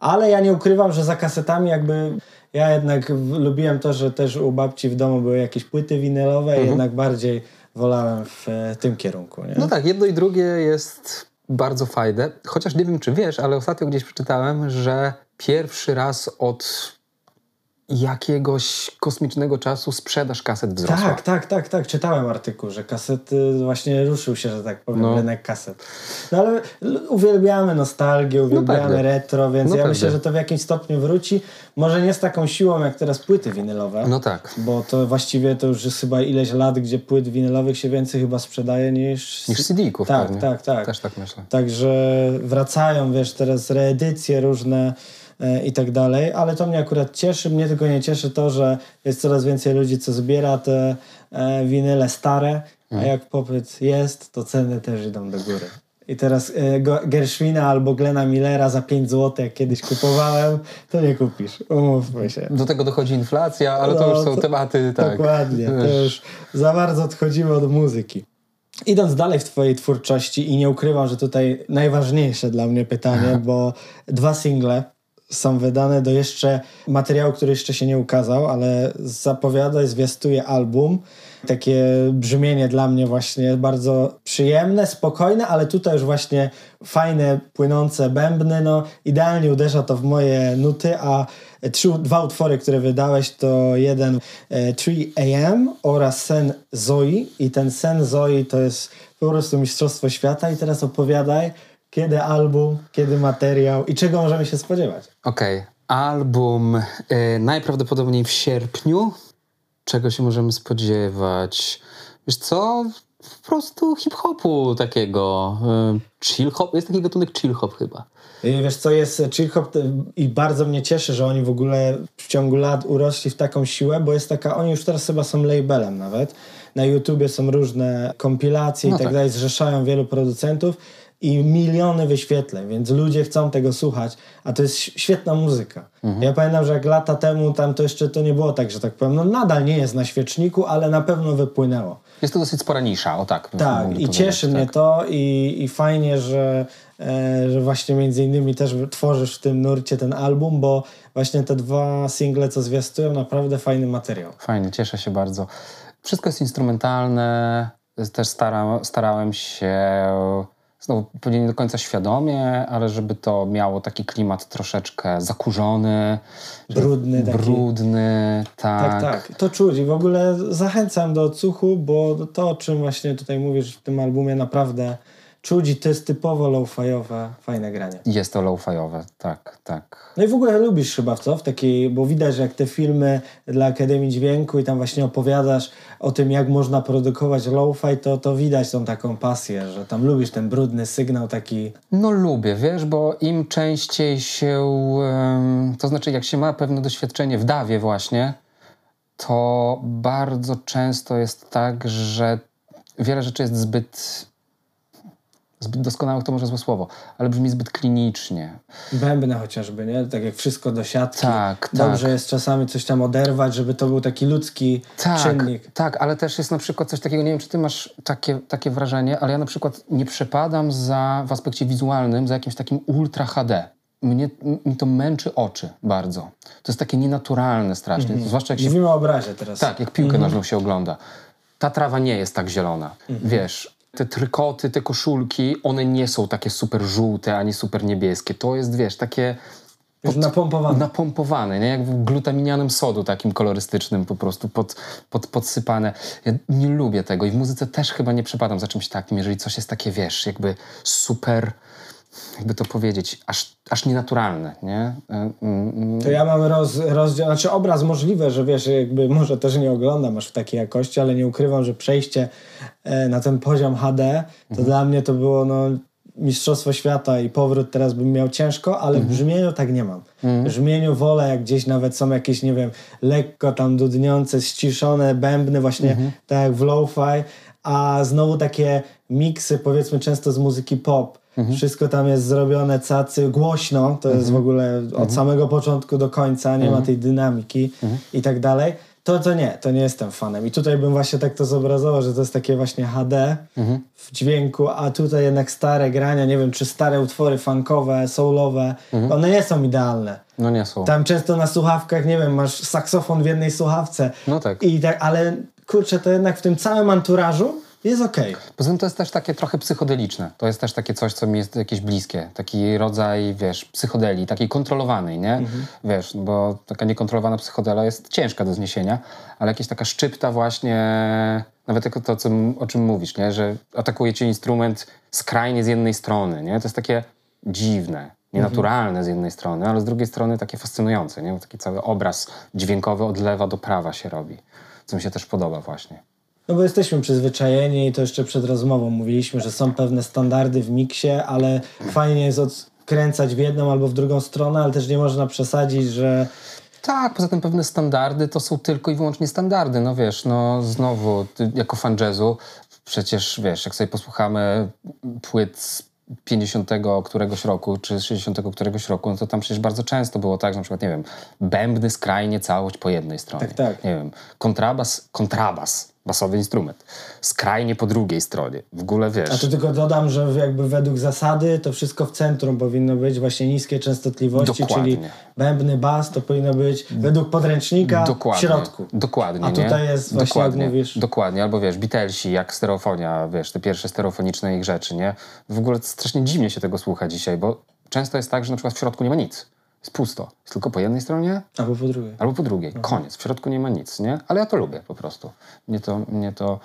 Ale ja nie ukrywam, że za kasetami jakby ja jednak lubiłem to, że też u babci w domu były jakieś płyty winylowe i mhm. jednak bardziej wolałem w e, tym kierunku. Nie? No tak, jedno i drugie jest bardzo fajne. Chociaż nie wiem, czy wiesz, ale ostatnio gdzieś przeczytałem, że pierwszy raz od jakiegoś kosmicznego czasu sprzedaż kaset wzrosła. Tak, tak, tak, tak. Czytałem artykuł, że kasety właśnie ruszył się, że tak powiem, no. rynek kaset. No ale uwielbiamy nostalgię, no uwielbiamy no retro, więc no ja myślę, że to w jakimś stopniu wróci. Może nie z taką siłą jak teraz płyty winylowe. No tak. Bo to właściwie to już jest chyba ileś lat, gdzie płyt winylowych się więcej chyba sprzedaje niż... Niż CD-ków Tak, pewnie. tak, tak. Też tak myślę. Także wracają, wiesz, teraz reedycje różne i tak dalej, ale to mnie akurat cieszy. Mnie tylko nie cieszy to, że jest coraz więcej ludzi, co zbiera te e, winyle stare, a mhm. jak popyt jest, to ceny też idą do góry. I teraz e, Gershwina albo Glena Millera za 5 zł, jak kiedyś kupowałem, to nie kupisz. Umówmy się. Do tego dochodzi inflacja, ale no, to już są to, tematy, tak. Dokładnie. To już za bardzo odchodzimy od muzyki. Idąc dalej w Twojej twórczości i nie ukrywam, że tutaj najważniejsze dla mnie pytanie, bo dwa single są wydane do jeszcze materiału, który jeszcze się nie ukazał, ale zapowiada i zwiastuje album. Takie brzmienie dla mnie właśnie bardzo przyjemne, spokojne, ale tutaj już właśnie fajne, płynące bębny, no idealnie uderza to w moje nuty, a trzy, dwa utwory, które wydałeś to jeden 3 e, oraz Sen Zoi. I ten Sen Zoi to jest po prostu Mistrzostwo Świata. I teraz opowiadaj, kiedy album, kiedy materiał i czego możemy się spodziewać? Okej, okay. album y, najprawdopodobniej w sierpniu. Czego się możemy spodziewać? Wiesz co? Po prostu hip-hopu takiego. Y, chill hop. Jest taki gatunek chill hop chyba. Wiesz co, jest chill hop i bardzo mnie cieszy, że oni w ogóle w ciągu lat urośli w taką siłę, bo jest taka, oni już teraz chyba są labelem nawet. Na YouTubie są różne kompilacje no i tak, tak dalej, zrzeszają wielu producentów i miliony wyświetleń, więc ludzie chcą tego słuchać, a to jest świetna muzyka. Mhm. Ja pamiętam, że jak lata temu tam to jeszcze to nie było tak, że tak powiem, no nadal nie jest na świeczniku, ale na pewno wypłynęło. Jest to dosyć spora nisza, o tak. Tak, i cieszy tak. mnie to i, i fajnie, że, e, że właśnie między innymi też tworzysz w tym nurcie ten album, bo właśnie te dwa single, co zwiastują, naprawdę fajny materiał. Fajnie, cieszę się bardzo. Wszystko jest instrumentalne, też stara, starałem się znowu pewnie nie do końca świadomie, ale żeby to miało taki klimat troszeczkę zakurzony, brudny, brudny tak. tak. Tak, to czuć i w ogóle zachęcam do odsłuchu, bo to, o czym właśnie tutaj mówisz w tym albumie, naprawdę czuć i to jest typowo low-fiowe, fajne granie. Jest to low-fiowe, tak, tak. No i w ogóle lubisz chyba co? W takiej, bo widać, że jak te filmy dla Akademii Dźwięku i tam właśnie opowiadasz o tym, jak można produkować low-fi, to, to widać tą taką pasję, że tam lubisz ten brudny sygnał taki... No lubię, wiesz, bo im częściej się, to znaczy jak się ma pewne doświadczenie w dawie właśnie, to bardzo często jest tak, że wiele rzeczy jest zbyt Zbyt doskonałych to może złe słowo, ale brzmi zbyt klinicznie. Bębne chociażby, nie? Tak jak wszystko do siatki. Tak, Dobrze tak. jest czasami coś tam oderwać, żeby to był taki ludzki tak, czynnik. Tak, ale też jest na przykład coś takiego, nie wiem, czy ty masz takie, takie wrażenie, ale ja na przykład nie przepadam za, w aspekcie wizualnym za jakimś takim ultra HD. Mnie, mi to męczy oczy bardzo. To jest takie nienaturalne strasznie. -hmm. Zwłaszcza jak się... Mówimy o obrazie teraz. Tak, jak piłkę -hmm. nożną się ogląda. Ta trawa nie jest tak zielona. -hmm. Wiesz, te trykoty, te koszulki, one nie są takie super żółte ani super niebieskie. To jest, wiesz, takie... Pod, napompowane. Napompowane, nie? Jak w glutaminianym sodu takim kolorystycznym po prostu pod, pod, podsypane. Ja nie lubię tego i w muzyce też chyba nie przepadam za czymś takim, jeżeli coś jest takie, wiesz, jakby super jakby to powiedzieć, aż, aż nienaturalne, nie? Mm, mm, To ja mam roz, rozdział, znaczy obraz możliwe, że wiesz, jakby może też nie oglądam aż w takiej jakości, ale nie ukrywam, że przejście e, na ten poziom HD, to dla mnie to było no Mistrzostwo Świata i powrót teraz bym miał ciężko, ale w brzmieniu tak nie mam. W brzmieniu wolę, jak gdzieś nawet są jakieś, nie wiem, lekko tam dudniące, ściszone bębny, właśnie tak jak w lo-fi, a znowu takie miksy, powiedzmy często z muzyki pop. Wszystko tam jest zrobione cacy, głośno, to jest w ogóle od samego początku do końca, nie ma tej dynamiki i tak dalej. To, to nie, to nie jestem fanem. I tutaj bym właśnie tak to zobrazował, że to jest takie właśnie HD w dźwięku, a tutaj jednak stare grania, nie wiem, czy stare utwory funkowe, soulowe, one nie są idealne. No nie są. Tam często na słuchawkach, nie wiem, masz saksofon w jednej słuchawce. No tak. I tak, ale kurczę, to jednak w tym całym anturażu jest okej. Poza tym to jest też takie trochę psychodeliczne. To jest też takie coś, co mi jest jakieś bliskie. Taki rodzaj, wiesz, psychodelii, takiej kontrolowanej, nie? Wiesz, bo taka niekontrolowana psychodela jest ciężka do zniesienia, ale jakaś taka szczypta właśnie, nawet jako to, co, o czym mówisz, nie? Że atakuje cię instrument skrajnie z jednej strony, nie? To jest takie dziwne, nienaturalne z jednej strony, ale z drugiej strony takie fascynujące, nie? Bo taki cały obraz dźwiękowy od lewa do prawa się robi, co mi się też podoba właśnie. No bo jesteśmy przyzwyczajeni i to jeszcze przed rozmową mówiliśmy, że są pewne standardy w miksie, ale fajnie jest odkręcać w jedną albo w drugą stronę, ale też nie można przesadzić, że Tak, poza tym pewne standardy to są tylko i wyłącznie standardy. No wiesz, no znowu, jako fan jazzu, przecież wiesz, jak sobie posłuchamy płyt z 50 któregoś roku, czy z 60 któregoś roku, no to tam przecież bardzo często było tak, że na przykład, nie wiem, bębny skrajnie całość po jednej stronie. Tak, tak. Nie wiem, kontrabas, kontrabas, basowy instrument, skrajnie po drugiej stronie. W ogóle wiesz... A tu tylko dodam, że jakby według zasady to wszystko w centrum powinno być właśnie niskie częstotliwości, Dokładnie. czyli bębny, bas to powinno być według podręcznika Dokładnie. w środku. Dokładnie. A nie? tutaj jest właśnie, Dokładnie. jak mówisz... Dokładnie. Albo wiesz, Beatlesi, jak stereofonia, wiesz, te pierwsze stereofoniczne ich rzeczy, nie? W ogóle strasznie dziwnie się tego słucha dzisiaj, bo często jest tak, że na przykład w środku nie ma nic. Jest pusto. Jest tylko po jednej stronie Albo po drugiej. albo po drugiej. Koniec. W środku nie ma nic, nie? Ale ja to lubię po prostu. Mnie to... Mnie to...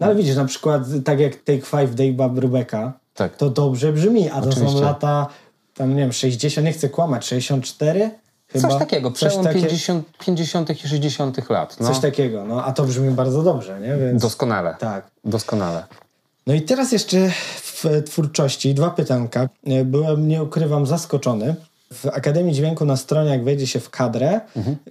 No ale widzisz, na przykład tak jak Take Five Dave'a Brubeka, Tak. to dobrze brzmi, a to są Oczywiście. lata, tam nie wiem, 60, nie chcę kłamać, 64 chyba? Coś takiego. Przełom takie, 50, 50 i 60 lat. No. coś takiego, no a to brzmi bardzo dobrze, nie? Więc, Doskonale. tak. Doskonale. No i teraz jeszcze w twórczości dwa pytanka. Byłem, nie ukrywam, zaskoczony. W Akademii Dźwięku na stronie, jak wejdzie się w kadrę,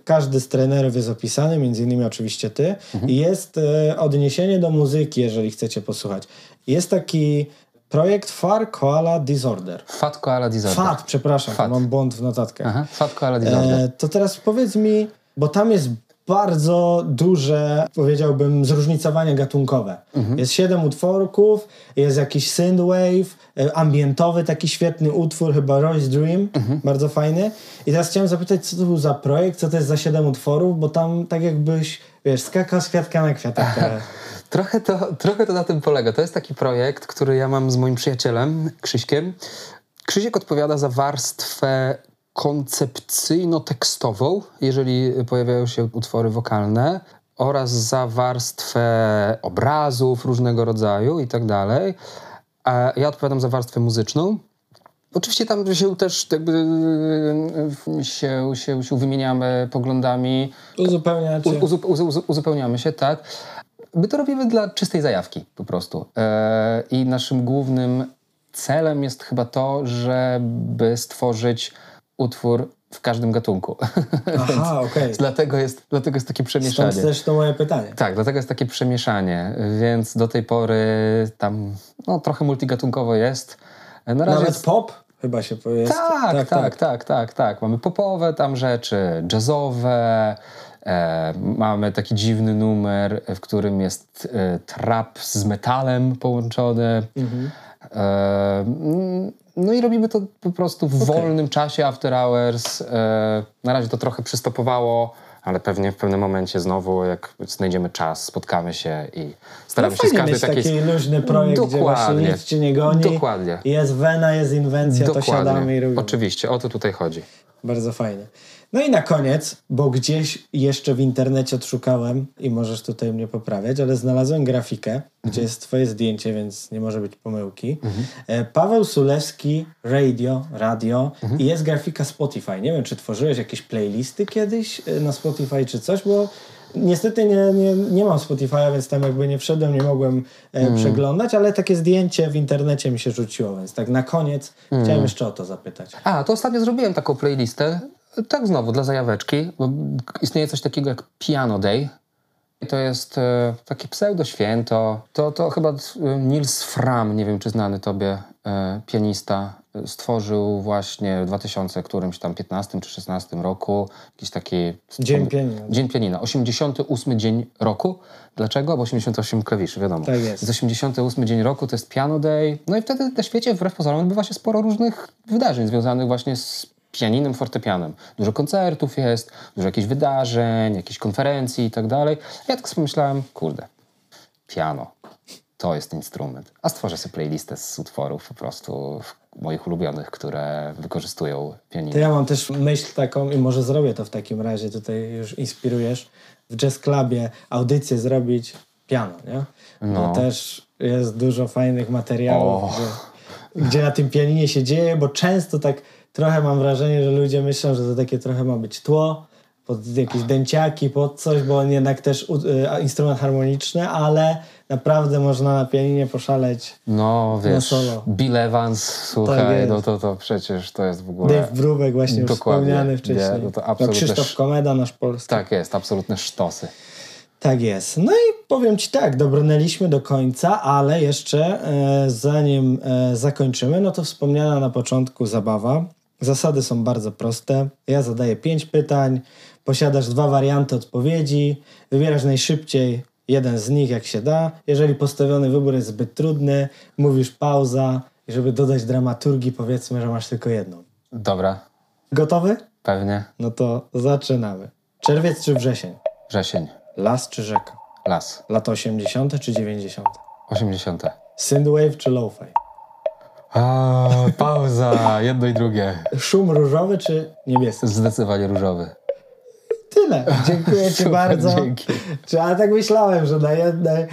każdy z trenerów jest opisany, między innymi oczywiście ty, i jest e, odniesienie do muzyki, jeżeli chcecie posłuchać. Jest taki projekt Far Koala Disorder. Fat Koala Disorder. FAT, przepraszam, Fat. mam błąd w notatkach. Aha. Fat Koala Disorder. E, to teraz powiedz mi, bo tam jest bardzo duże, powiedziałbym, zróżnicowanie gatunkowe. Jest siedem utworków, jest jakiś synthwave, e, ambientowy taki świetny utwór, chyba Roy's Dream, bardzo fajny. I teraz chciałem zapytać, co to był za projekt, co to jest za siedem utworów, bo tam tak jakbyś, wiesz, skakał z kwiatka na kwiatek. trochę. Trochę to, trochę to na tym polega. To jest taki projekt, który ja mam z moim przyjacielem Krzyśkiem. Krzysiek odpowiada za warstwę koncepcyjno-tekstową, jeżeli pojawiają się utwory wokalne, oraz za warstwę obrazów różnego rodzaju i tak dalej. A ja odpowiadam za warstwę muzyczną. Oczywiście tam się też jakby e, się, się, się wymieniamy poglądami, Uzupełniacie. uzu, uzu, uzu, uzupełniamy się, tak. My to robimy dla czystej zajawki po prostu. E, I naszym głównym celem jest chyba to, żeby stworzyć utwór w każdym gatunku. Aha, okej. dlatego, jest, dlatego jest takie przemieszanie. Stąd też to moje pytanie. Tak, dlatego jest takie przemieszanie, więc do tej pory tam no, trochę multigatunkowo jest. Na razie Nawet jest- pop chyba się powie. tak, tak, tak, tak, tak, Mamy popowe tam rzeczy, jazzowe. E, mamy taki dziwny numer, w którym jest e, trap z metalem połączony. E, mm, no i robimy to po prostu w wolnym czasie, after hours. E, na razie to trochę przystopowało, ale pewnie w pewnym momencie znowu, jak znajdziemy czas, spotkamy się i No staramy się z każdej takiej... taki luźny projekt, gdzie właśnie Dokładnie. nic cię nie goni. Dokładnie. Jest wena, jest inwencja, to siadamy i robimy. Oczywiście, o to tutaj chodzi. Bardzo fajnie. No i na koniec, bo gdzieś jeszcze w internecie odszukałem i możesz tutaj mnie poprawiać, ale znalazłem grafikę, gdzie jest twoje zdjęcie, więc nie może być pomyłki. E, Paweł Sulewski, radio, radio. I jest grafika Spotify. Nie wiem, czy tworzyłeś jakieś playlisty kiedyś e, na Spotify czy coś, bo niestety nie, nie, nie mam Spotify'a, więc tam jakby nie wszedłem, nie mogłem e, przeglądać, ale takie zdjęcie w internecie mi się rzuciło, więc tak na koniec chciałem jeszcze o to zapytać. A, to ostatnio zrobiłem taką playlistę, tak znowu, dla zajaweczki, bo istnieje coś takiego jak Piano Day. To jest e, takie pseudo-święto. To, to chyba e, Nils Fram, nie wiem czy znany tobie e, pianista, e, stworzył właśnie w 2000 którymś tam 15 czy 16 roku jakiś taki... Dzień pianina. Dzień pianina. 88 dzień roku. Dlaczego? Bo 88 klawiszy, wiadomo. Tak jest. Z 88 dzień roku to jest Piano Day. No i wtedy na świecie wbrew pozorom odbywa się sporo różnych wydarzeń związanych właśnie z pianinem, fortepianem. Dużo koncertów jest, dużo jakichś wydarzeń, jakichś konferencji i tak dalej. Ja tak sobie myślałem, kurde, piano, to jest instrument. A stworzę sobie playlistę z utworów po prostu moich ulubionych, które wykorzystują pianino. To ja mam też myśl taką i może zrobię to w takim razie, tutaj już inspirujesz, w jazz clubie audycję zrobić piano, nie? No. Bo też jest dużo fajnych materiałów, gdzie, gdzie na tym pianinie się dzieje, bo często tak trochę mam wrażenie, że ludzie myślą, że to takie trochę ma być tło, pod jakieś dęciaki, pod coś, bo on jednak też y, instrument harmoniczny, ale naprawdę można na pianinie poszaleć. No wiesz, solo. Bill Evans, Tak słuchaj, jest. no to, to przecież to jest w ogóle... Dave Brubek właśnie już wspomniany wcześniej. Nie, no to absolutnie Krzysztof sz- Komeda, nasz polski. Tak jest, absolutne sztosy. Tak jest. No i powiem Ci tak, dobrnęliśmy do końca, ale jeszcze e, zanim e, zakończymy, no to wspomniana na początku zabawa. Zasady są bardzo proste. Ja zadaję pięć pytań, posiadasz dwa warianty odpowiedzi, wybierasz najszybciej jeden z nich, jak się da. Jeżeli postawiony wybór jest zbyt trudny, mówisz pauza i żeby dodać dramaturgii, powiedzmy, że masz tylko jedną. Dobra, Gotowy? pewnie. No to zaczynamy. Czerwiec czy wrzesień? Wrzesień, Las czy rzeka? las, Lata 80. czy 90. 80. Synthwave czy lo-fi? A, pauza, jedno i drugie. Szum różowy czy niebieski? Zdecydowanie różowy. Tyle. Dziękuję Ci bardzo. dzięki. Czy, ale tak myślałem, że na jednej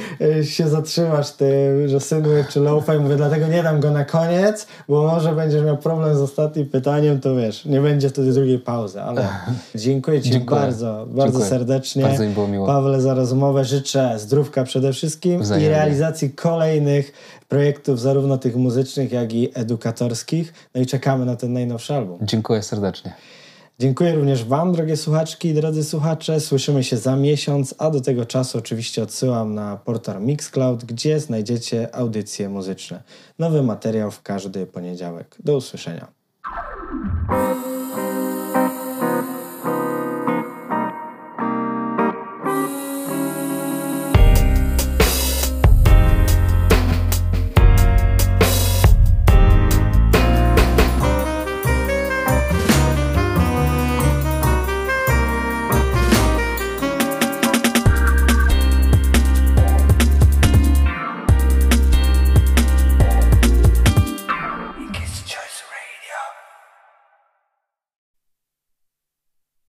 się zatrzymasz ty, że Synthwave czy lo-fi. Mówię, dlatego nie dam go na koniec, bo może będziesz miał problem z ostatnim pytaniem, to wiesz, nie będzie wtedy drugiej pauzy, ale dziękuję Ci Dziękuję. bardzo, bardzo Dziękuję. serdecznie. Bardzo mi było miło. Pawle, za rozmowę życzę zdrówka przede wszystkim Wzajemnie. i realizacji kolejnych projektów, zarówno tych muzycznych, jak i edukatorskich. No i czekamy na ten najnowszy album. Dziękuję serdecznie. Dziękuję również Wam, drogie słuchaczki i drodzy słuchacze. Słyszymy się za miesiąc, a do tego czasu oczywiście odsyłam na portal Mixcloud, gdzie znajdziecie audycje muzyczne. Nowy materiał w każdy poniedziałek. Do usłyszenia.